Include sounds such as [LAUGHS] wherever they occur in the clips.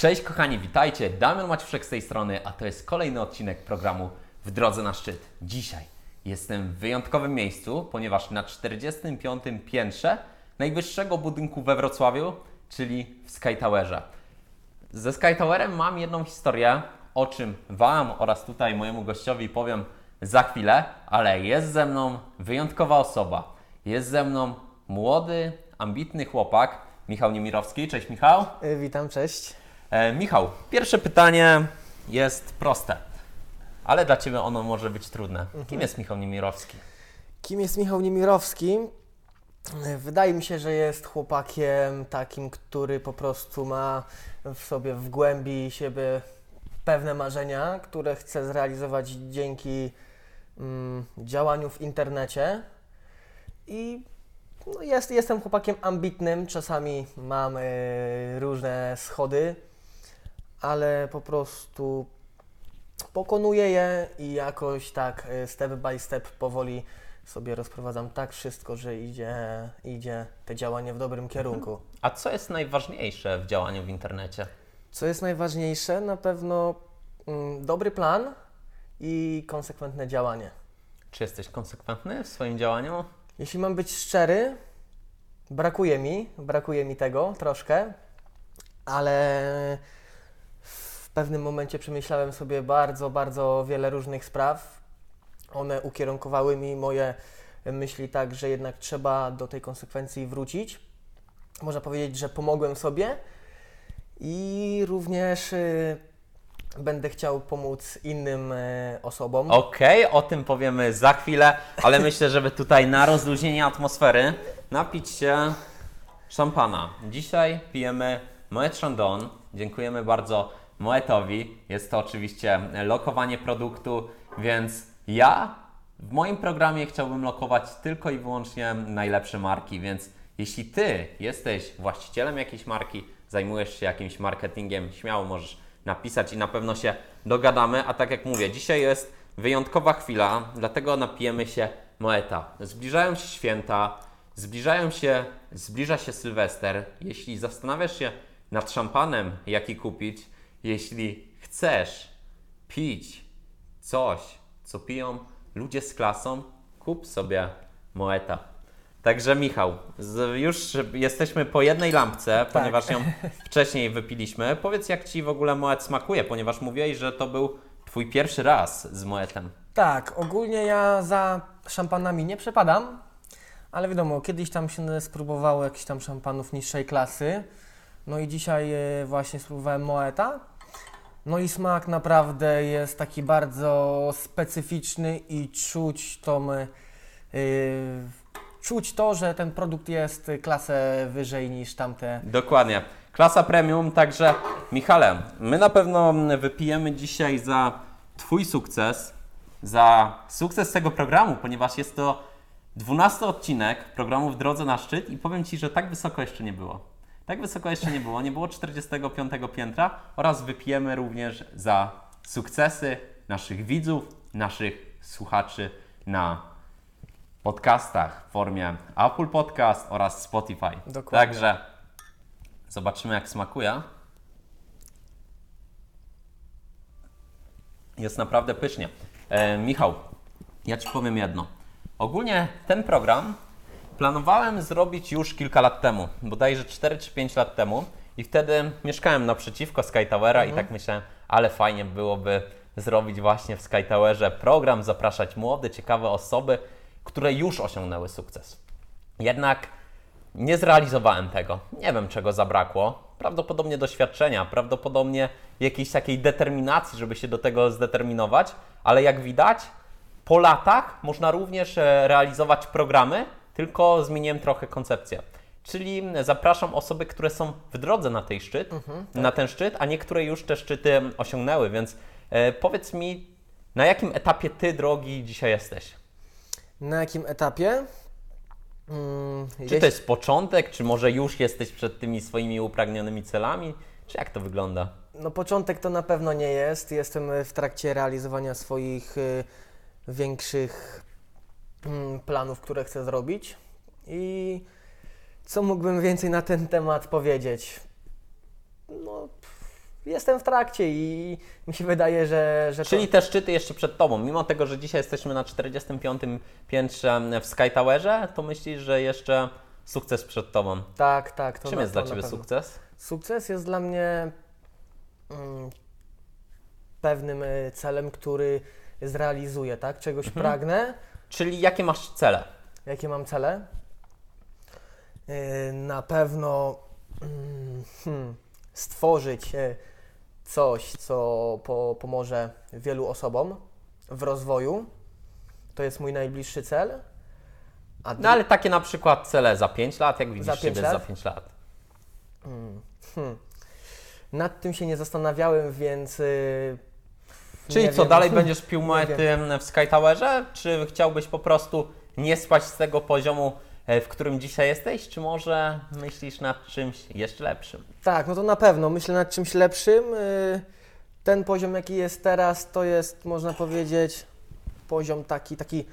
Cześć kochani, witajcie. Damian Maciuszek z tej strony, a to jest kolejny odcinek programu W drodze na szczyt. Dzisiaj jestem w wyjątkowym miejscu, ponieważ na 45. piętrze najwyższego budynku we Wrocławiu, czyli w Sky Towerze. Ze Sky Towerem mam jedną historię, o czym Wam oraz tutaj mojemu gościowi powiem za chwilę, ale jest ze mną wyjątkowa osoba. Jest ze mną młody, ambitny chłopak, Michał Niemirowski. Cześć Michał. Y, Witam, cześć. E, Michał, pierwsze pytanie jest proste, ale dla Ciebie ono może być trudne. Kim jest Michał Niemirowski? Kim jest Michał Niemirowski? Y, Wydaje mi się, że jest chłopakiem takim, który po prostu ma w sobie, w głębi siebie pewne marzenia, które chce zrealizować dzięki mm, działaniu w internecie. I no jest, jestem chłopakiem ambitnym, czasami mam y, różne schody, ale po prostu pokonuję je i jakoś tak y, step by step powoli sobie rozprowadzam tak wszystko, że idzie, idzie te działanie w dobrym kierunku. A co jest najważniejsze w działaniu w internecie? Co jest najważniejsze? Na pewno mm, dobry plan i konsekwentne działanie. Czy jesteś konsekwentny w swoim działaniu? Jeśli mam być szczery, brakuje mi, brakuje mi tego troszkę, ale w pewnym momencie przemyślałem sobie bardzo, bardzo wiele różnych spraw. One ukierunkowały mi moje myśli tak, że jednak trzeba do tej konsekwencji wrócić. Można powiedzieć, że pomogłem sobie i również y, będę chciał pomóc innym y, osobom. Okej, o tym powiemy za chwilę, ale [LAUGHS] myślę, żeby tutaj na rozluźnienie atmosfery napić się szampana. Dzisiaj pijemy Moet Chandon. Dziękujemy bardzo Moetowi. Jest to oczywiście lokowanie produktu, więc ja w moim programie chciałbym lokować tylko i wyłącznie najlepsze marki, więc jeśli Ty jesteś właścicielem jakiejś marki, zajmujesz się jakimś marketingiem, śmiało możesz napisać i na pewno się dogadamy. A tak jak mówię, dzisiaj jest wyjątkowa chwila, dlatego napijemy się Moeta. Zbliżają się święta, zbliżają się, zbliża się Sylwester. Jeśli zastanawiasz się nad szampanem, jaki kupić, jeśli chcesz pić coś, co piją ludzie z klasą, kup sobie Moeta. Także Michał, już jesteśmy po jednej lampce, ponieważ ją [LAUGHS] wcześniej wypiliśmy. Powiedz, jak Ci w ogóle Moet smakuje, ponieważ mówiłeś, że to był Twój pierwszy raz z Moetem. Tak, ogólnie ja za szampanami nie przepadam, ale wiadomo, kiedyś tam się spróbowało jakichś tam szampanów niższej klasy. No i dzisiaj e, właśnie spróbowałem Moeta. No i smak naprawdę jest taki bardzo specyficzny i czuć tą, e, czuć to, że ten produkt jest klasę wyżej niż tamte. Dokładnie. Klasa premium, także Michale, my na pewno wypijemy dzisiaj za Twój sukces, za sukces tego programu, ponieważ jest to 12 odcinek programu W drodze na szczyt i powiem Ci, że tak wysoko jeszcze nie było. Tak wysoko jeszcze nie było, nie było 45 piętra oraz wypijemy również za sukcesy naszych widzów, naszych słuchaczy na podcastach w formie Apple Podcast oraz Spotify. Dokładnie. Także zobaczymy jak smakuje. Jest naprawdę pysznie. E, Michał, ja Ci powiem jedno. Ogólnie ten program planowałem zrobić już kilka lat temu, bodajże 4 czy 5 lat temu i wtedy mieszkałem naprzeciwko Sky Towera i tak myślałem, ale fajnie byłoby zrobić właśnie w Sky Towerze program, zapraszać młode, ciekawe osoby, które już osiągnęły sukces. Jednak nie zrealizowałem tego. Nie wiem, czego zabrakło. Prawdopodobnie doświadczenia, prawdopodobnie jakiejś takiej determinacji, żeby się do tego zdeterminować, ale jak widać, po latach można również e, realizować programy, tylko zmieniłem trochę koncepcję. Czyli zapraszam osoby, które są w drodze na, tej szczyt, na ten szczyt, a niektóre już te szczyty osiągnęły, więc e, powiedz mi, na jakim etapie Ty drogi dzisiaj jesteś? Na jakim etapie? Mm, Czy jeśli- to jest początek, czy może już jesteś przed tymi swoimi upragnionymi celami? Czy jak to wygląda? No początek to na pewno nie jest. Jestem w trakcie realizowania swoich y, większych planów, które chcę zrobić. I co mógłbym więcej na ten temat powiedzieć? No, jestem w trakcie i mi się wydaje, że, że Czyli to... te szczyty jeszcze przed Tobą. Mimo tego, że dzisiaj jesteśmy na 45. piętrze w Sky Towerze, to myślisz, że jeszcze sukces przed Tobą. Tak, tak. To Czym na- jest to dla Ciebie sukces? Sukces jest dla mnie mm, pewnym y, celem, który zrealizuję, tak? Czegoś Mhm. pragnę. Czyli jakie masz cele? Jakie mam cele? Y, Na pewno mm, hmm, stworzyć y, coś, co po, pomoże wielu osobom w rozwoju. To jest mój najbliższy cel. A No ale takie na przykład cele za 5 lat, jak widzisz Za pięć siebie lat? za 5 lat? hmm, nad tym się nie zastanawiałem, więc. y, Czyli nie co, wiem. dalej będziesz pił [LAUGHS] monety w Sky Towerze? Czy chciałbyś po prostu nie spać z tego poziomu, e, w którym dzisiaj jesteś? Czy może myślisz nad czymś jeszcze lepszym? Tak, no to na pewno. Myślę nad czymś lepszym. Y, Ten poziom, jaki jest teraz, to jest, można powiedzieć, poziom taki, taki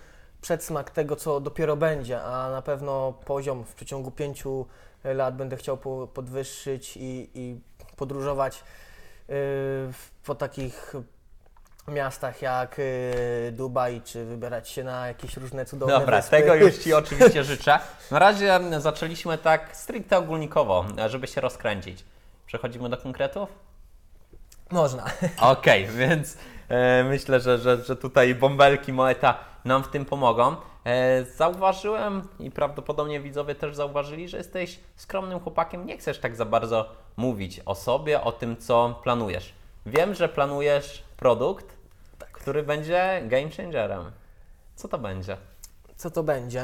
przedsmak tego, co dopiero będzie, a na pewno poziom w przeciągu pięciu lat będę chciał po, podwyższyć i, i podróżować y, po takich miastach jak y, Dubaj, czy wybierać się na jakieś różne cudowne Dobra, wyspy. tego już Ci [LAUGHS] oczywiście życzę. Na razie m, zaczęliśmy tak stricte ogólnikowo, żeby się rozkręcić. Przechodzimy do konkretów? Można. [LAUGHS] Okej, więc e, myślę, że, że, że tutaj bąbelki Moeta nam w tym pomogą. E, zauważyłem i prawdopodobnie widzowie też zauważyli, że jesteś skromnym chłopakiem. Nie chcesz tak za bardzo mówić o sobie, o tym, co planujesz. Wiem, że planujesz produkt, który będzie game changerem. Co to będzie? Co to będzie?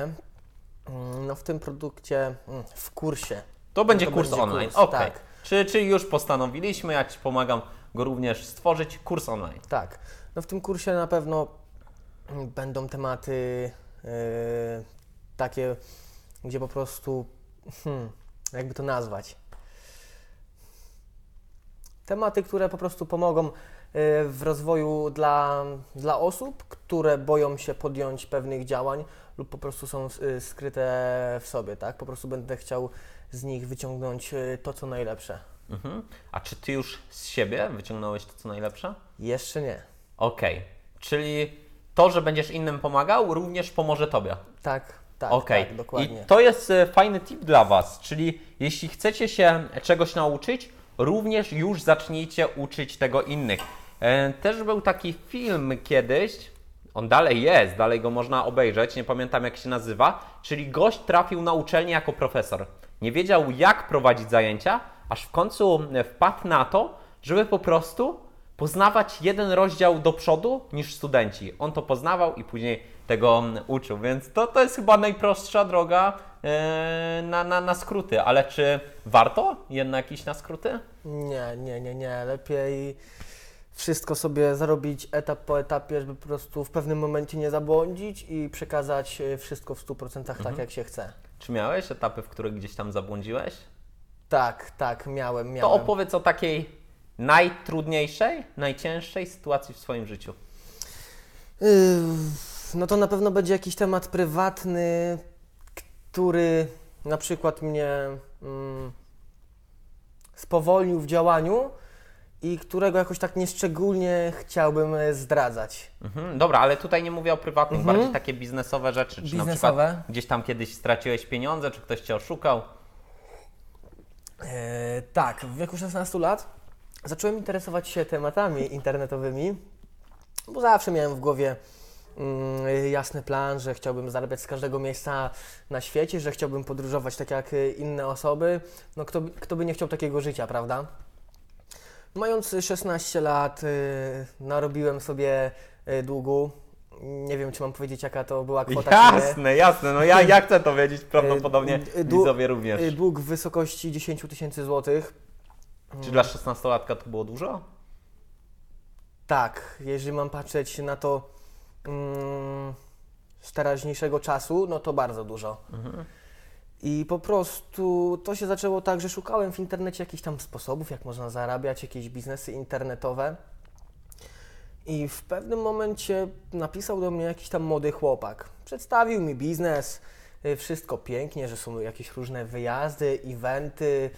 Mm, No w tym produkcie, mm, w kursie. To będzie to kurs będzie online. kurs, Okej. tak. Czy, czy już postanowiliśmy, ja Ci pomagam go również stworzyć, kurs online. Tak. No w tym kursie na pewno mm, będą tematy yy, takie, gdzie po prostu, hmm, jakby to nazwać. Tematy, które po prostu pomogą w rozwoju dla, dla osób, które boją się podjąć pewnych działań lub po prostu są yy, skryte w sobie, tak? Po prostu będę chciał z nich wyciągnąć yy, to, co najlepsze. Mhm. A czy Ty już z siebie wyciągnąłeś to, co najlepsze? Jeszcze nie. Okej, czyli to, że będziesz innym pomagał, również pomoże Tobie. Tak, tak, Okej, tak, dokładnie. i to jest fajny tip dla Was, czyli jeśli chcecie się czegoś nauczyć, również już zacznijcie uczyć tego innych. E, Też był taki film kiedyś, on dalej jest, dalej go można obejrzeć, nie pamiętam jak się nazywa, czyli gość trafił na uczelnię jako profesor. Nie wiedział jak prowadzić zajęcia, aż w końcu e, wpadł na to, żeby po prostu poznawać jeden rozdział do przodu niż studenci. On to poznawał i później tego uczył, więc to, to jest chyba najprostsza droga e, na, na, na skróty. Ale czy warto jednak iść na skróty? Nie, nie, nie, nie. Lepiej wszystko sobie zarobić etap po etapie, żeby po prostu w pewnym momencie nie zabłądzić i przekazać e, wszystko w 100% Mhm. tak, jak się chce. Czy miałeś etapy, w których gdzieś tam zabłądziłeś? Tak, tak, miałem, To miałem. opowiedz o takiej najtrudniejszej, najcięższej sytuacji w swoim życiu. Yy, No to na pewno będzie jakiś temat prywatny, który na przykład mnie mm, spowolnił w działaniu i którego jakoś tak nieszczególnie chciałbym e, zdradzać. Mhm, dobra, ale tutaj nie mówię o prywatnych, Mhm. bardziej takie biznesowe rzeczy. Czy na Biznesowe? przykład gdzieś tam kiedyś straciłeś pieniądze, czy ktoś cię oszukał? E, tak, w wieku 16 lat zacząłem interesować się tematami internetowymi, bo zawsze miałem w głowie mm, jasny plan, że chciałbym zarabiać z każdego miejsca na świecie, że chciałbym podróżować tak jak e, inne osoby. No kto, by- kto by nie chciał takiego życia, prawda? Mając 16 lat, e, narobiłem sobie e, długu. Nie wiem, czy mam powiedzieć, jaka to była kwota. nie. Jasne, jasne. No ja, ja chcę to wiedzieć, prawdopodobnie Y, y, dłu- widzowie również. Dług w wysokości 10 tysięcy złotych. Czy dla 16-latka to było dużo? Tak, jeżeli mam patrzeć na to mm, z teraźniejszego czasu, no to bardzo dużo. I po prostu to się zaczęło tak, że szukałem w internecie jakichś tam sposobów, jak można zarabiać, jakieś biznesy internetowe. I w pewnym momencie napisał do mnie jakiś tam młody chłopak. Przedstawił mi biznes, y, wszystko pięknie, że są jakieś różne wyjazdy, eventy,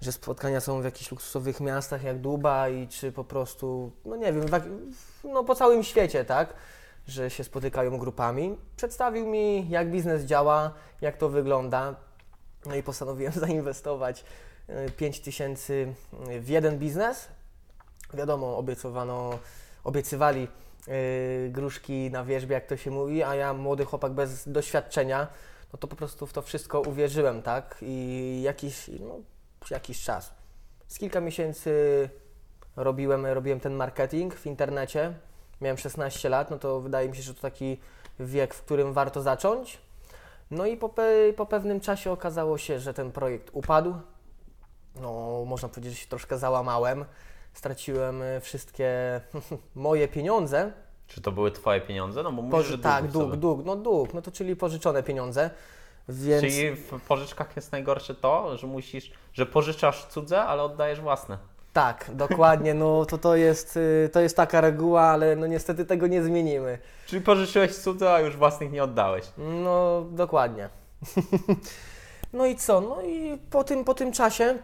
że spotkania są w jakichś luksusowych miastach jak Dubaj, czy po prostu, no nie wiem, no po całym świecie, tak? Że się spotykają grupami. Przedstawił mi, jak biznes działa, jak to wygląda. No i postanowiłem [LAUGHS] zainwestować y, 5 tysięcy w jeden biznes. Wiadomo, obiecowano, obiecywali y, gruszki na wierzbie, jak to się mówi, a ja, młody chłopak bez doświadczenia, no to po prostu w to wszystko uwierzyłem, tak? I jakiś, no, jakiś czas. Z kilka miesięcy robiłem, robiłem ten marketing w internecie. Miałem 16 lat, no to wydaje mi się, że to taki wiek, w którym warto zacząć. No i po, pe- po pewnym czasie okazało się, że ten projekt upadł. No, można powiedzieć, że się troszkę załamałem. Straciłem e, wszystkie [LAUGHS] moje pieniądze. Czy to były Twoje pieniądze? No bo mówisz, że Poży- tak, długów dług, sobie. dług, no dług, no to czyli pożyczone pieniądze. Więc Czyli w pożyczkach jest najgorsze to, że musisz, że pożyczasz cudze, ale oddajesz własne. Tak, dokładnie, no to to jest, y, to jest taka reguła, ale no niestety tego nie zmienimy. Czyli pożyczyłeś cudze, a już własnych nie oddałeś. No, dokładnie. [LAUGHS] no i co? No i po tym, po tym czasie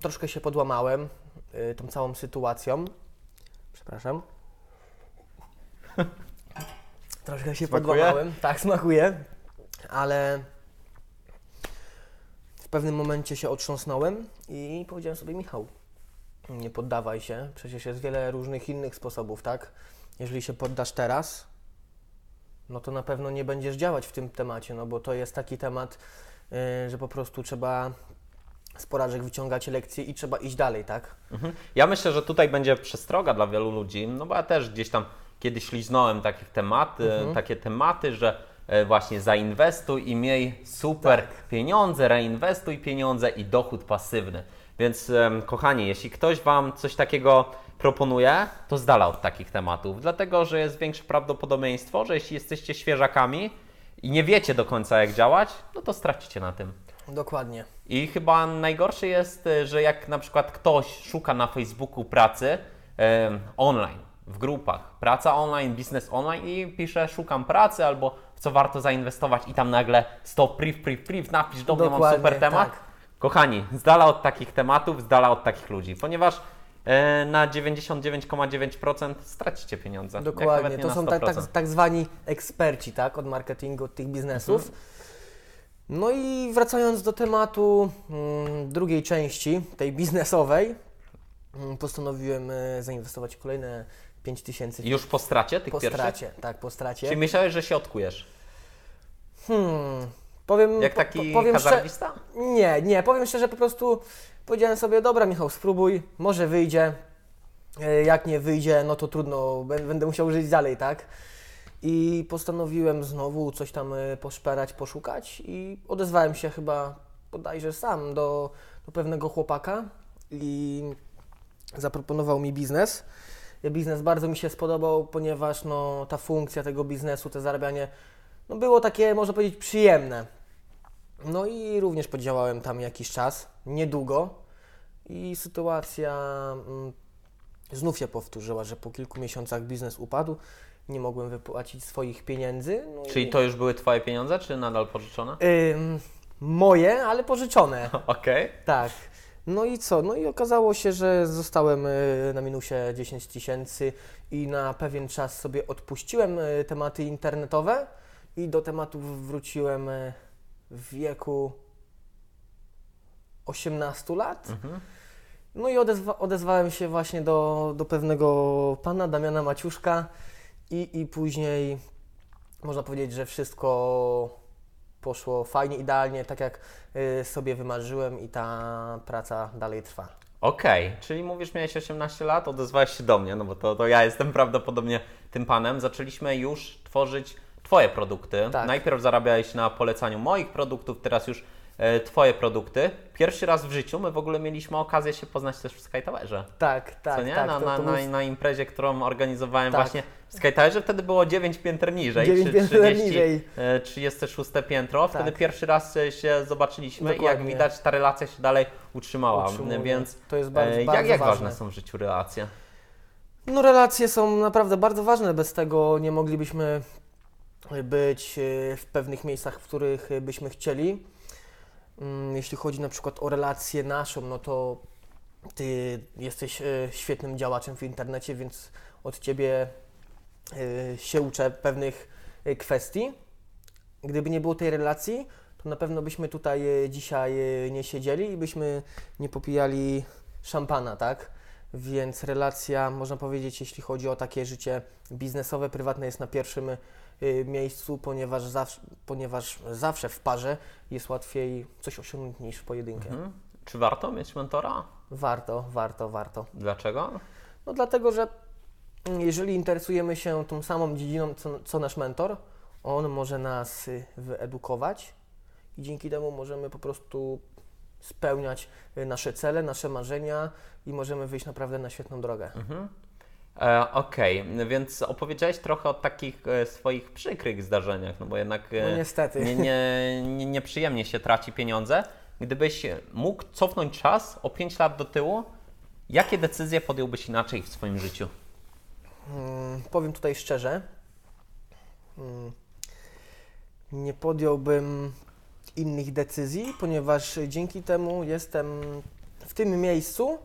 troszkę się podłamałem y, tą całą sytuacją. Przepraszam. [LAUGHS] troszkę się Smakuje? podłamałem. Tak, smakuje. Ale w pewnym momencie się otrząsnąłem i powiedziałem sobie, Michał, nie poddawaj się. Przecież jest wiele różnych innych sposobów, tak? Jeżeli się poddasz teraz, no to na pewno nie będziesz działać w tym temacie, no bo to jest taki temat, yy, że po prostu trzeba z porażek wyciągać lekcje i trzeba iść dalej, tak? Mhm. Ja myślę, że tutaj będzie przestroga dla wielu ludzi, no bo ja też gdzieś tam kiedyś liznąłem takich tematy, Mhm. takie tematy, że e, właśnie zainwestuj i miej super Tak. pieniądze, reinwestuj pieniądze i dochód pasywny. Więc kochani, jeśli ktoś Wam coś takiego proponuje, to z dala od takich tematów, dlatego że jest większe prawdopodobieństwo, że jeśli jesteście świeżakami i nie wiecie do końca jak działać, no to stracicie na tym. Dokładnie. I chyba najgorsze jest, y, że jak na przykład ktoś szuka na Facebooku pracy em, online, w grupach, praca online, biznes online i pisze szukam pracy albo w co warto zainwestować i tam nagle stop, priv, priv, priv, napisz do mnie, mam super temat. tak. Kochani, z dala od takich tematów, z dala od takich ludzi, ponieważ e, na 99,9% stracicie pieniądze. Dokładnie. nie To są tak, 100%. tak, tak zwani eksperci, tak? Od marketingu, od tych biznesów. No i wracając do tematu mm, drugiej części, tej biznesowej, mm, postanowiłem e, zainwestować kolejne 5 tysięcy I już po stracie tych po pierwszych? stracie. Tak, po stracie. Czyli myślałeś, że się odkujesz? Hmm, powiem, Jak taki po, powiem szczerze, hazardista? Nie, nie, powiem szczerze, po prostu powiedziałem sobie, dobra Michał, spróbuj, może wyjdzie. E, Jak nie wyjdzie, no to trudno, bę- będę musiał żyć dalej, tak? I postanowiłem znowu coś tam e, poszperać, poszukać i odezwałem się chyba bodajże sam do, do pewnego chłopaka i zaproponował mi biznes. Biznes bardzo mi się spodobał, ponieważ no, ta funkcja tego biznesu, to zarabianie, no, było takie, można powiedzieć, przyjemne. No i również podziałałem tam jakiś czas, niedługo i sytuacja mm, znów się powtórzyła, że po kilku miesiącach biznes upadł, nie mogłem wypłacić swoich pieniędzy. No i- Czyli to już były Twoje pieniądze, czy nadal pożyczone? Ym, moje, ale pożyczone. [LAUGHS] Okej. Tak. No i co? No i okazało się, że zostałem y, na minusie 10 tysięcy i na pewien czas sobie odpuściłem y, tematy internetowe i do tematów wróciłem y, w wieku 18 lat. Mhm. No i odezwa odezwałem się właśnie do, do pewnego pana, Damiana Maciuszka i, i później można powiedzieć, że wszystko poszło fajnie, idealnie, tak jak y, sobie wymarzyłem i ta praca dalej trwa. Okej, czyli mówisz, miałeś 18 lat, odezwałeś się do mnie, no bo to, to ja jestem prawdopodobnie tym panem. Zaczęliśmy już tworzyć Twoje produkty. Tak. Najpierw zarabiałeś na polecaniu moich produktów, teraz już e, Twoje produkty. Pierwszy raz w życiu my w ogóle mieliśmy okazję się poznać też w Sky Towerze. Tak, tak, co nie? tak. na, to- na, to na, był na imprezie, którą organizowałem Tak. właśnie w Sky Towerze. Wtedy było 9 pięter niżej, Dziewięć czy pięter 30, niżej. e, 36 piętro. Wtedy Tak. pierwszy raz e, się zobaczyliśmy i jak Dokładnie. widać ta relacja się dalej utrzymała. utrzymuję. Więc to jest bardzo, e, bardzo jak, jak ważne. ważne są w życiu relacje? No relacje są naprawdę bardzo ważne, bez tego nie moglibyśmy być y, w pewnych miejscach, w których byśmy chcieli. Mm, Jeśli chodzi na przykład o relację naszą, no to ty jesteś e, świetnym działaczem w internecie, więc od ciebie e, się uczę pewnych e, kwestii. Gdyby nie było tej relacji, to na pewno byśmy tutaj e, dzisiaj e, nie siedzieli i byśmy nie popijali szampana, tak? Więc relacja, można powiedzieć, jeśli chodzi o takie życie biznesowe, prywatne, jest na pierwszym e, miejscu, ponieważ zawsze, ponieważ zawsze w parze jest łatwiej coś osiągnąć niż w pojedynkę. Mhm. Czy warto mieć mentora? Warto, warto, warto. Dlaczego? No dlatego, że jeżeli interesujemy się tą samą dziedziną, co, co nasz mentor, on może nas y, wyedukować i dzięki temu możemy po prostu spełniać y, nasze cele, nasze marzenia i możemy wyjść naprawdę na świetną drogę. Mhm. E, Okej, więc opowiedziałeś trochę o takich e, swoich przykrych zdarzeniach, no bo jednak e, No niestety. nie, nie, nie, nieprzyjemnie się traci pieniądze. Gdybyś mógł cofnąć czas o 5 lat do tyłu, jakie decyzje podjąłbyś inaczej w swoim życiu? Mm, powiem tutaj szczerze, mm, nie podjąłbym innych decyzji, ponieważ dzięki temu jestem w tym miejscu,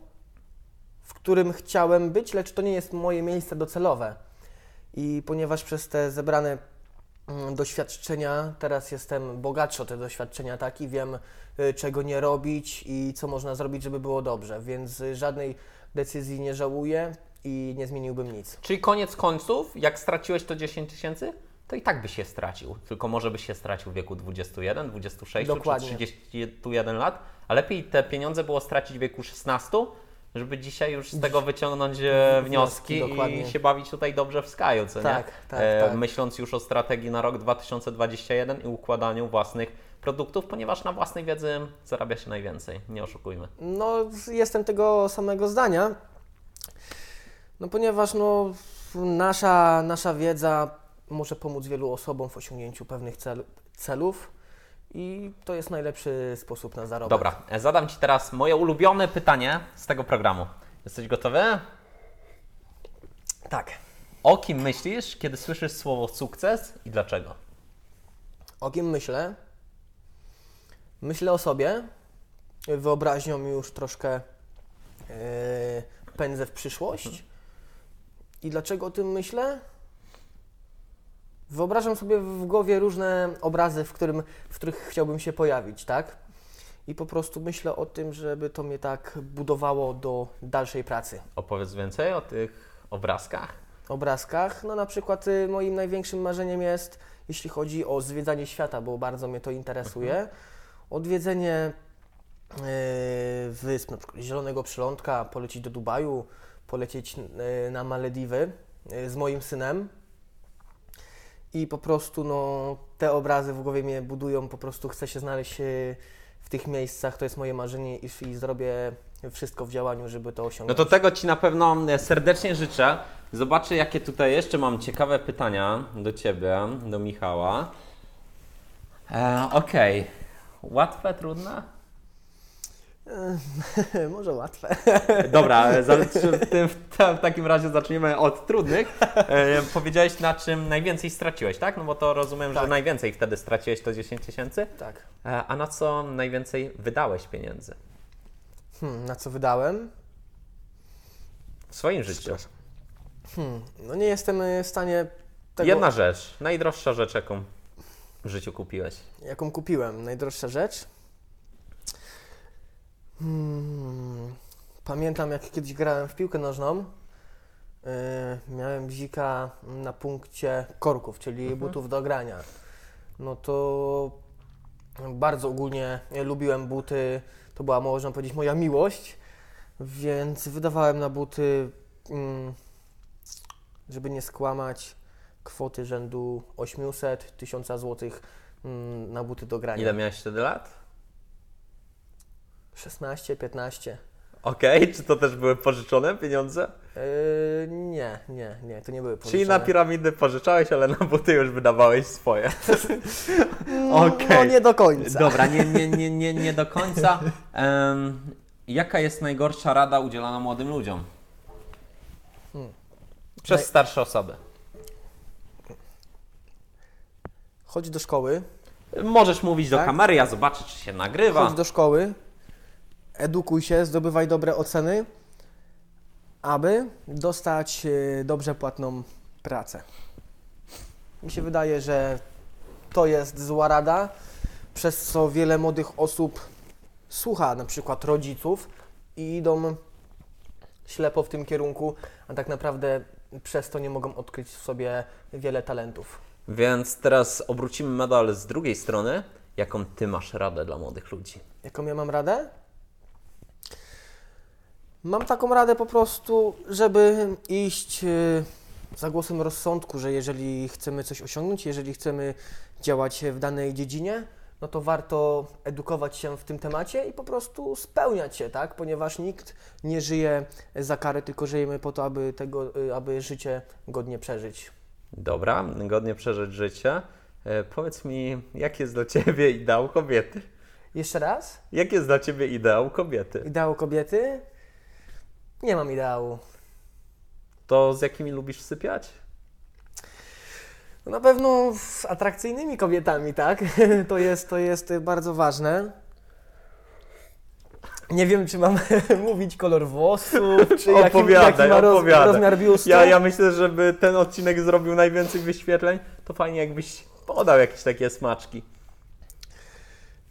w którym chciałem być, lecz to nie jest moje miejsce docelowe. I ponieważ przez te zebrane mm, doświadczenia teraz jestem bogatszy o te doświadczenia, tak, i wiem, y, czego nie robić i co można zrobić, żeby było dobrze, więc y, żadnej decyzji nie żałuję i nie zmieniłbym nic. Czyli koniec końców, jak straciłeś to 10 tysięcy, to i tak byś się stracił. Tylko może byś się stracił w wieku 21, 26 Dokładnie. czy 31 lat, a lepiej te pieniądze było stracić w wieku 16, żeby dzisiaj już z tego wyciągnąć e, wnioski Wnioski, dokładnie. i się bawić tutaj dobrze w Skyu, co Tak, nie? tak, E, tak. Myśląc już o strategii na rok 2021 i układaniu własnych produktów, ponieważ na własnej wiedzy zarabia się najwięcej, nie oszukujmy. No, jestem tego samego zdania. No, ponieważ no, nasza, nasza wiedza może pomóc wielu osobom w osiągnięciu pewnych cel, celów i to jest najlepszy sposób na zarobek. Dobra, zadam Ci teraz moje ulubione pytanie z tego programu. Jesteś gotowy? Tak. O kim myślisz, kiedy słyszysz słowo sukces i dlaczego? O kim myślę? Myślę o sobie. Wyobraźnią już troszkę yy, pędzę w przyszłość. I dlaczego o tym myślę? Wyobrażam sobie w głowie różne obrazy, w, którym, w których chciałbym się pojawić, tak? I po prostu myślę o tym, żeby to mnie tak budowało do dalszej pracy. Opowiedz więcej o tych obrazkach. obrazkach. No na przykład y, moim największym marzeniem jest, jeśli chodzi o zwiedzanie świata, bo bardzo mnie to interesuje, odwiedzenie y, wysp, na przykład Zielonego Przylądka, polecieć do Dubaju, polecieć y, na Malediwy y, z moim synem. I po prostu no, te obrazy w głowie mnie budują, po prostu chcę się znaleźć y, w tych miejscach, to jest moje marzenie i, i zrobię wszystko w działaniu, żeby to No osiągnąć. to tego Ci na pewno e, serdecznie życzę. Zobaczę, jakie tutaj jeszcze mam ciekawe pytania do Ciebie, do Michała. E, Okej. Łatwe, trudne? [LAUGHS] Może łatwe. Dobra, e, [LAUGHS] w, tym, w, ta- w takim razie zaczniemy od trudnych. E, powiedziałeś, na czym najwięcej straciłeś, tak? No bo to rozumiem, że Tak. najwięcej wtedy straciłeś to 10 tysięcy. Tak. E, a na co najwięcej wydałeś pieniędzy Hmm, na co wydałem? w swoim życiu? Hmm, no nie jestem y, w stanie tego, Jedna rzecz, najdroższa rzecz, jaką w życiu kupiłeś. jaką kupiłem. Najdroższa rzecz. Hmm, pamiętam, jak kiedyś grałem w piłkę nożną. y, miałem bzika na punkcie korków, czyli butów do grania. No to bardzo ogólnie lubiłem buty. To była, można powiedzieć, moja miłość. Więc wydawałem na buty, mm, żeby nie skłamać, kwoty rzędu 800 1000 zł mm, na buty do grania. Ile miałeś wtedy lat? 16, 15. Okej, czy to też były pożyczone pieniądze? Yy, nie, nie, nie, to nie były Czyli na pożyczone. piramidy pożyczałeś, ale na buty już wydawałeś swoje. [LAUGHS] No Okej. nie do końca. Dobra, nie, nie, nie, nie, nie do końca. Em, jaka jest najgorsza rada udzielana młodym ludziom? Hmm. Przez Naj- starsze osoby. Chodź do szkoły, Możesz mówić do Tak? kamery, ja zobaczę, czy się nagrywa. Chodź do szkoły, edukuj się, zdobywaj dobre oceny, aby dostać e, dobrze płatną pracę. Mi się wydaje, że to jest zła rada, przez co wiele młodych osób słucha na przykład rodziców i idą ślepo w tym kierunku, a tak naprawdę przez to nie mogą odkryć w sobie wiele talentów. Więc teraz obrócimy medal z drugiej strony. Jaką ty masz radę dla młodych ludzi? Jaką ja mam radę? Mam taką radę po prostu, żeby iść y, za głosem rozsądku, że jeżeli chcemy coś osiągnąć, jeżeli chcemy działać w danej dziedzinie, no to warto edukować się w tym temacie i po prostu spełniać się, tak? Ponieważ nikt nie żyje za karę, tylko żyjemy po to, aby, tego, y, aby życie godnie przeżyć. Dobra, godnie przeżyć życie. E, powiedz mi, jaki jest dla ciebie ideał kobiety? Jeszcze raz? Jaki jest dla ciebie ideał kobiety? Ideał kobiety? Nie mam ideału. To z jakimi lubisz sypiać? No Na pewno z atrakcyjnymi kobietami, tak? [LAUGHS] To jest, to jest bardzo ważne. Nie wiem, czy mam [LAUGHS] mówić kolor włosów, czy jaki, jaki ma roz, rozmiar biustu. Ja, ja myślę, żeby ten odcinek zrobił najwięcej wyświetleń, to fajnie jakbyś podał jakieś takie smaczki.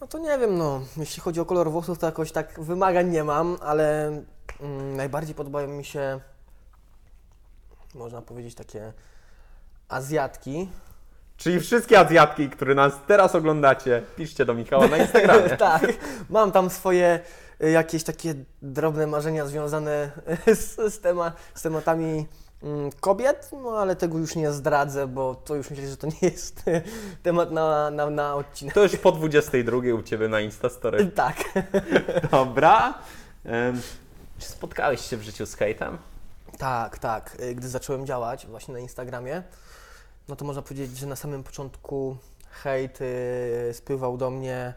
No to nie wiem, no. Jeśli chodzi o kolor włosów, to jakoś tak wymagań nie mam, ale mm, najbardziej podobają mi się, można powiedzieć, takie Azjatki. Czyli wszystkie Azjatki, które nas teraz oglądacie, piszcie do Michała na Instagramie. [LAUGHS] tak, mam tam swoje y, jakieś takie drobne marzenia związane z, z, tema, z tematami mm, kobiet, no ale tego już nie zdradzę, bo to już myślę, że to nie jest [LAUGHS] temat na, na, na odcinek. To już po 22 u Ciebie na Instastory. Tak. Dobra. Czy spotkałeś się w życiu z hejtem? Tak, tak. Y, Gdy zacząłem działać właśnie na Instagramie, no to można powiedzieć, że na samym początku hejt y, spływał do mnie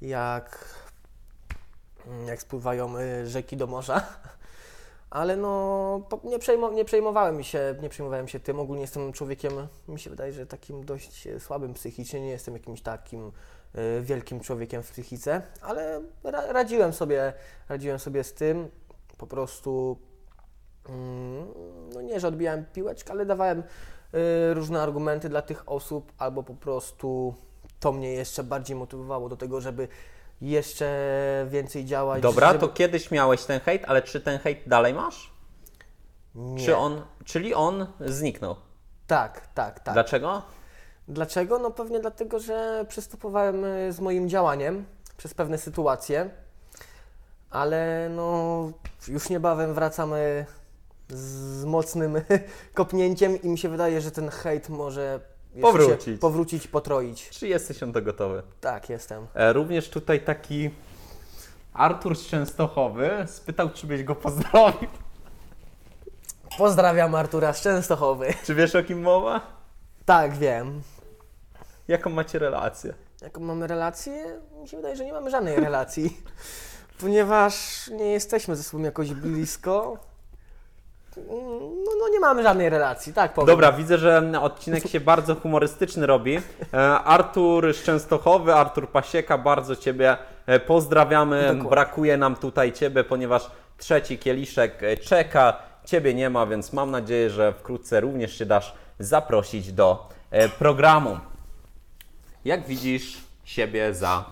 jak, jak spływają y, rzeki do morza. [LAUGHS] Ale no, nie, nie przejmowałem się, nie przejmowałem się tym. Ogólnie jestem człowiekiem, mi się wydaje, że takim dość słabym psychicznie. Nie jestem jakimś takim wielkim człowiekiem w psychice, ale ra, radziłem sobie, radziłem sobie z tym. Po prostu Mm, no nie, że odbijałem piłeczkę, ale dawałem y, różne argumenty dla tych osób, albo po prostu to mnie jeszcze bardziej motywowało do tego, żeby jeszcze więcej działać. Dobra, żeby... to kiedyś miałeś ten hejt, ale czy ten hejt dalej masz? Nie. Czy on, czyli on zniknął? Tak, tak, tak. Dlaczego? Dlaczego? No pewnie dlatego, że przystępowałem y, z moim działaniem przez pewne sytuacje, ale no już niebawem wracamy z mocnym [LAUGHS] kopnięciem i mi się wydaje, że ten hejt może jeszcze Powrócić. Się powrócić, potroić. Czy jesteś on to gotowy? Tak, jestem. E, również tutaj taki Artur z Częstochowy spytał, czy byś go pozdrowił. Pozdrawiam Artura z Częstochowy. [LAUGHS] Czy wiesz o kim mowa? Tak, wiem. Jaką macie relację? Jaką mamy relację? Mi się wydaje, że nie mamy żadnej relacji, [LAUGHS] ponieważ nie jesteśmy ze sobą jakoś blisko. No, no nie mamy żadnej relacji, tak powiem. Dobra, widzę, że odcinek się bardzo humorystyczny robi. E, Artur z Częstochowy, Artur Pasieka, bardzo Ciebie e, pozdrawiamy. Dokładnie. Brakuje nam tutaj Ciebie, ponieważ trzeci kieliszek e, czeka. Ciebie nie ma, więc mam nadzieję, że wkrótce również się dasz zaprosić do programu. Jak widzisz siebie za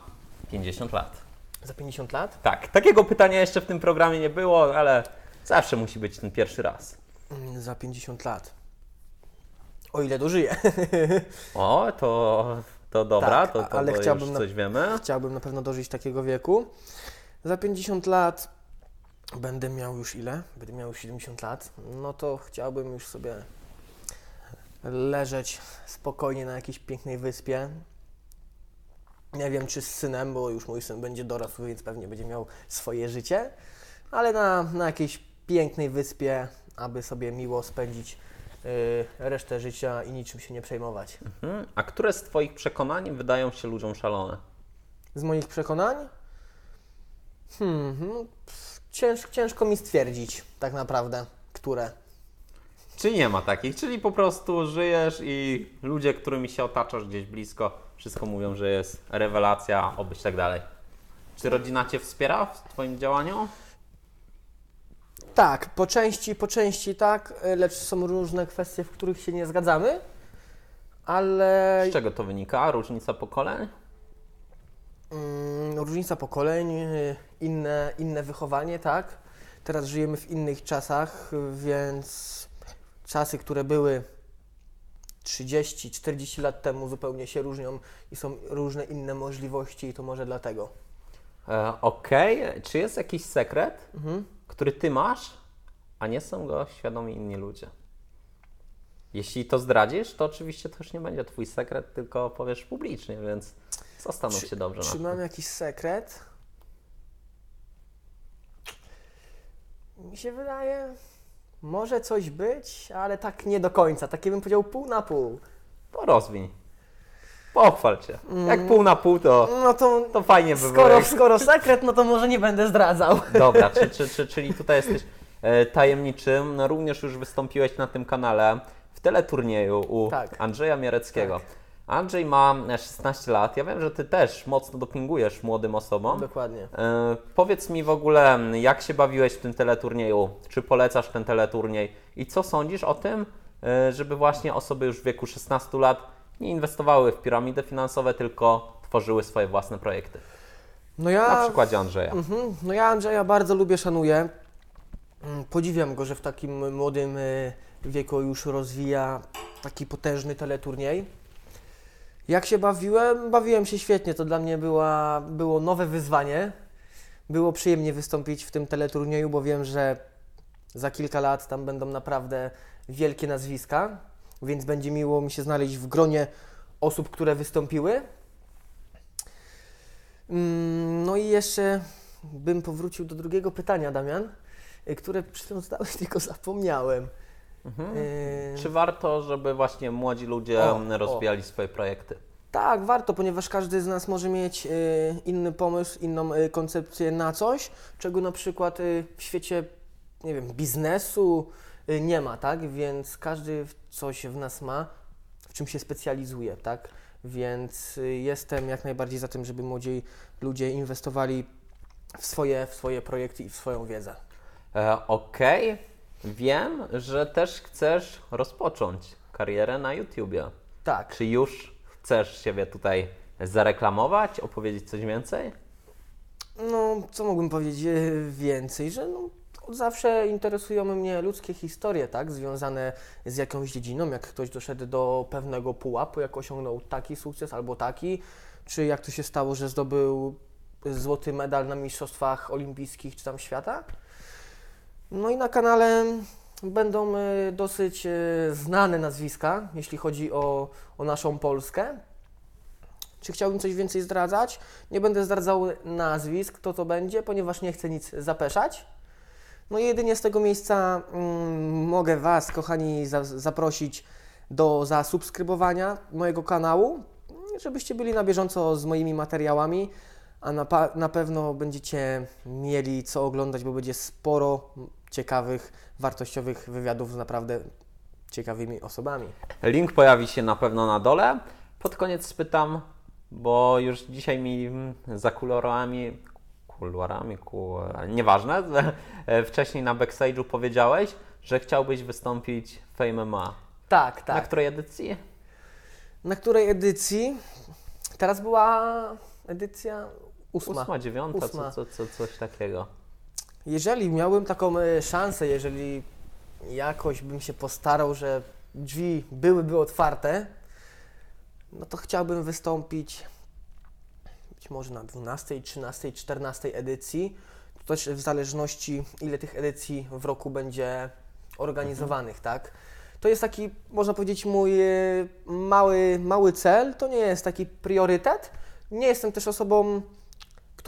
50 lat? Za 50 lat? Tak, takiego pytania jeszcze w tym programie nie było, ale zawsze musi być ten pierwszy raz. Mm, Za 50 lat. O ile dożyję. O, to, to dobra, Tak, to, to, ale to chciałbym na- coś wiemy. Chciałbym na pewno dożyć takiego wieku. Za 50 lat będę miał już ile? Będę miał już 70 lat. No to chciałbym już sobie leżeć spokojnie na jakiejś pięknej wyspie. Nie wiem, czy z synem, bo już mój syn będzie dorosły, więc pewnie będzie miał swoje życie, ale na, na jakiejś pięknej wyspie, aby sobie miło spędzić y, resztę życia i niczym się nie przejmować. Mhm. A które z Twoich przekonań wydają się ludziom szalone? Z moich przekonań? Hmm, no, pff, cięż, ciężko mi stwierdzić tak naprawdę, które. Czy nie ma takich? Czyli po prostu żyjesz i ludzie, którymi się otaczasz gdzieś blisko, Wszystko mówią, że jest rewelacja, obyś tak dalej. Czy rodzina Cię wspiera w Twoim działaniu? Tak, po części, po części tak, lecz są różne kwestie, w których się nie zgadzamy, ale Z czego to wynika? Różnica pokoleń? mm, różnica pokoleń, y, inne, inne wychowanie, tak. Teraz żyjemy w innych czasach, więc czasy, które były 30-40 lat temu zupełnie się różnią i są różne inne możliwości i to może dlatego. E, Okej, czy jest jakiś sekret, Mhm. który Ty masz, a nie są go świadomi inni ludzie? Jeśli to zdradzisz, to oczywiście to już nie będzie Twój sekret, tylko powiesz publicznie, więc zastanów się dobrze Czy nad mam tym. jakiś sekret? Mi się wydaje, może coś być, ale tak nie do końca. Takie bym powiedział pół na pół. To rozwiń. Pochwal się. Jak pół na pół, to, No to to fajnie by było. skoro, jak- skoro sekret, no to może nie będę zdradzał. Dobra, czy, czy, czy, [LAUGHS] czyli tutaj jesteś e, tajemniczym. No, również już wystąpiłeś na tym kanale w teleturnieju u Tak. Andrzeja Miereckiego. Tak. Andrzej ma e, 16 lat. Ja wiem, że ty też mocno dopingujesz młodym osobom. Dokładnie. E, powiedz mi w ogóle, jak się bawiłeś w tym teleturnieju? Czy polecasz ten teleturniej? I co sądzisz o tym, e, żeby właśnie osoby już w wieku 16 lat nie inwestowały w piramidy finansowe, tylko tworzyły swoje własne projekty? No Na ja, przykładzie Andrzeja. mhm, no ja Andrzeja bardzo lubię, szanuję. Mm, Podziwiam go, że w takim młodym y, wieku już rozwija taki potężny teleturniej. Jak się bawiłem? Bawiłem się świetnie. To dla mnie była, było nowe wyzwanie. Było przyjemnie wystąpić w tym teleturnieju, bo wiem, że za kilka lat tam będą naprawdę wielkie nazwiska, więc będzie miło mi się znaleźć w gronie osób, które wystąpiły. Mm, No i jeszcze bym powrócił do drugiego pytania, Damian, y, które chwilą [LAUGHS] zadałeś, tylko zapomniałem. Mhm. Y, Czy warto, żeby właśnie młodzi ludzie O, rozwijali swoje projekty? Tak, warto, ponieważ każdy z nas może mieć y, inny pomysł, inną y, koncepcję na coś, czego na przykład y, w świecie, nie wiem, biznesu nie ma, tak? Więc każdy coś w nas ma, w czym się specjalizuje, tak? Więc jestem jak najbardziej za tym, żeby młodzi ludzie inwestowali w swoje, w swoje projekty i w swoją wiedzę. E, Okej, wiem, że też chcesz rozpocząć karierę na YouTubie. Tak. Czy już chcesz siebie tutaj zareklamować, opowiedzieć coś więcej? No, co mógłbym powiedzieć e, więcej, że no, od zawsze interesują mnie ludzkie historie, tak, związane z jakąś dziedziną, jak ktoś doszedł do pewnego pułapu, jak osiągnął taki sukces albo taki, czy jak to się stało, że zdobył złoty medal na Mistrzostwach Olimpijskich czy tam świata. No i na kanale będą e, dosyć e, znane nazwiska, jeśli chodzi o, o naszą Polskę. Czy chciałbym coś więcej zdradzać? Nie będę zdradzał nazwisk, kto to będzie, ponieważ nie chcę nic zapeszać. No i jedynie z tego miejsca mm, mogę Was, kochani, za, zaprosić do zasubskrybowania mojego kanału, żebyście byli na bieżąco z moimi materiałami, a na, na pewno będziecie mieli co oglądać, bo będzie sporo ciekawych, wartościowych wywiadów z naprawdę ciekawymi osobami. Link pojawi się na pewno na dole. Pod koniec spytam, bo już dzisiaj mi za kuluarami, kuluarami, ku, nieważne, [LAUGHS] wcześniej na backstage'u powiedziałeś, że chciałbyś wystąpić w Fame MMA. Tak, tak. Na której edycji? Na której edycji? Teraz była edycja ósma. Ósma, dziewiąta, Ósma. Co, co, co, coś takiego. Jeżeli miałbym taką e, szansę, jeżeli jakoś bym się postarał, że drzwi byłyby otwarte, no to chciałbym wystąpić być może na 12, 13, 14 edycji. To też w zależności ile tych edycji w roku będzie organizowanych, tak? To jest taki, można powiedzieć, mój e, mały, mały cel, to nie jest taki priorytet. Nie jestem też osobą,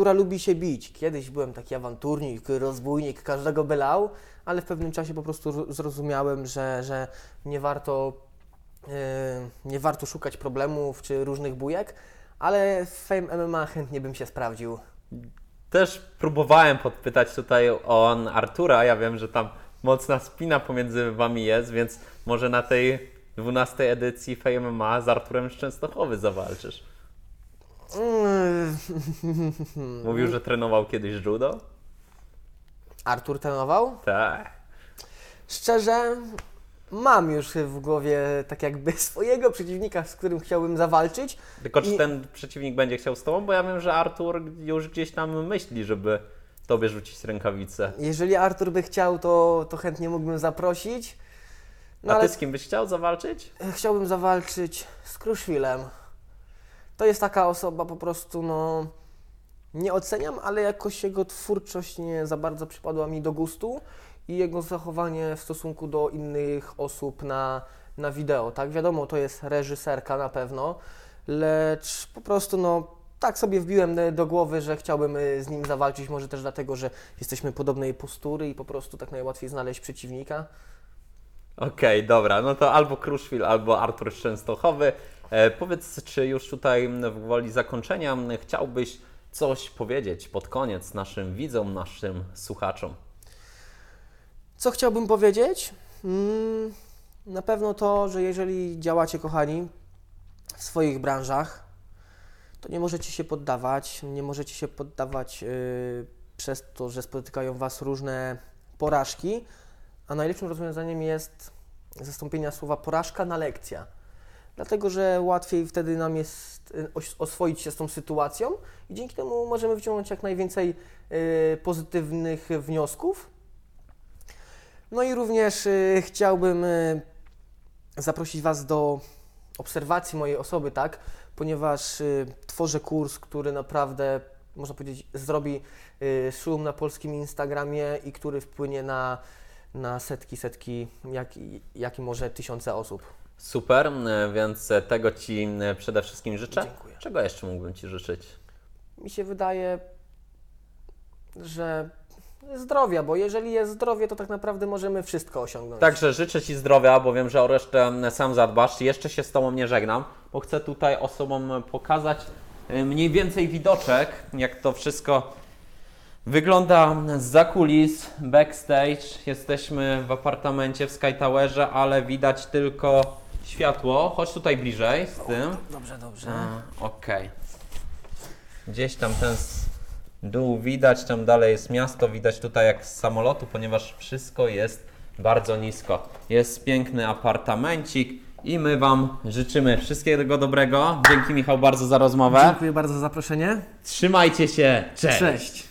która lubi się bić. Kiedyś byłem taki awanturnik, rozbójnik, każdego bylał, ale w pewnym czasie po prostu ro- zrozumiałem, że, że nie warto yy, nie warto szukać problemów czy różnych bujek, ale w Fame MMA chętnie bym się sprawdził. Też próbowałem podpytać tutaj o Artura. Ja wiem, że tam mocna spina pomiędzy wami jest, więc może na tej 12 edycji Fame MMA z Arturem z Częstochowy zawalczysz. [LAUGHS] Mówił, że trenował kiedyś judo? Artur trenował? Tak. Szczerze, mam już w głowie tak jakby [LAUGHS] swojego przeciwnika, z którym chciałbym zawalczyć. Tylko czy I- ten przeciwnik będzie chciał z tobą? Bo ja wiem, że Artur już gdzieś tam myśli, żeby tobie rzucić rękawicę. Jeżeli Artur by chciał, to, to chętnie mógłbym zaprosić. No A ale ty z kim byś chciał zawalczyć? chciałbym zawalczyć z Kruszwilem. To jest taka osoba po prostu, no... Nie oceniam, ale jakoś jego twórczość nie za bardzo przypadła mi do gustu i jego zachowanie w stosunku do innych osób na, na wideo, tak? Wiadomo, to jest reżyserka na pewno, lecz po prostu, no, tak sobie wbiłem do głowy, że chciałbym e, z nim zawalczyć, może też dlatego, że jesteśmy podobnej postury i po prostu tak najłatwiej znaleźć przeciwnika. Okej, dobra, no to albo Kruszwil, albo Artur z Częstochowy. E, powiedz, czy już tutaj w woli zakończenia chciałbyś coś powiedzieć pod koniec naszym widzom, naszym słuchaczom? Co chciałbym powiedzieć? Mm, na pewno to, że jeżeli działacie, kochani, w swoich branżach, to nie możecie się poddawać. Nie możecie się poddawać yy, przez to, że spotykają Was różne porażki, a najlepszym rozwiązaniem jest zastąpienia słowa porażka na lekcja. Dlatego, że łatwiej wtedy nam jest oś- oswoić się z tą sytuacją i dzięki temu możemy wyciągnąć jak najwięcej y, pozytywnych wniosków. No i również y, chciałbym zaprosić Was do obserwacji mojej osoby, tak? Ponieważ tworzę kurs, który naprawdę, można powiedzieć, zrobi szum na polskim Instagramie i który wpłynie na, na setki, setki, jak, jak i może tysiące osób. Super, m, więc tego Ci m, przede wszystkim życzę. Dziękuję. Czego jeszcze mógłbym Ci życzyć? Mi się wydaje, że zdrowia, bo jeżeli jest zdrowie, to tak naprawdę możemy wszystko osiągnąć. Także życzę Ci zdrowia, bo wiem, że o resztę sam zadbasz. Jeszcze się z Tobą nie żegnam, bo chcę tutaj osobom pokazać mniej więcej widoczek, jak to wszystko wygląda za kulis, backstage. Jesteśmy w apartamencie w Sky Towerze, ale widać tylko światło. Chodź tutaj bliżej z tym. Dobrze, dobrze. A, Okej. Gdzieś tam ten s- dół widać, tam dalej jest miasto, widać tutaj jak z samolotu, ponieważ wszystko jest bardzo nisko. Jest piękny apartamencik i my Wam życzymy wszystkiego dobrego. Dzięki Michał bardzo za rozmowę. Dziękuję bardzo za zaproszenie. Trzymajcie się, cześć! Cześć.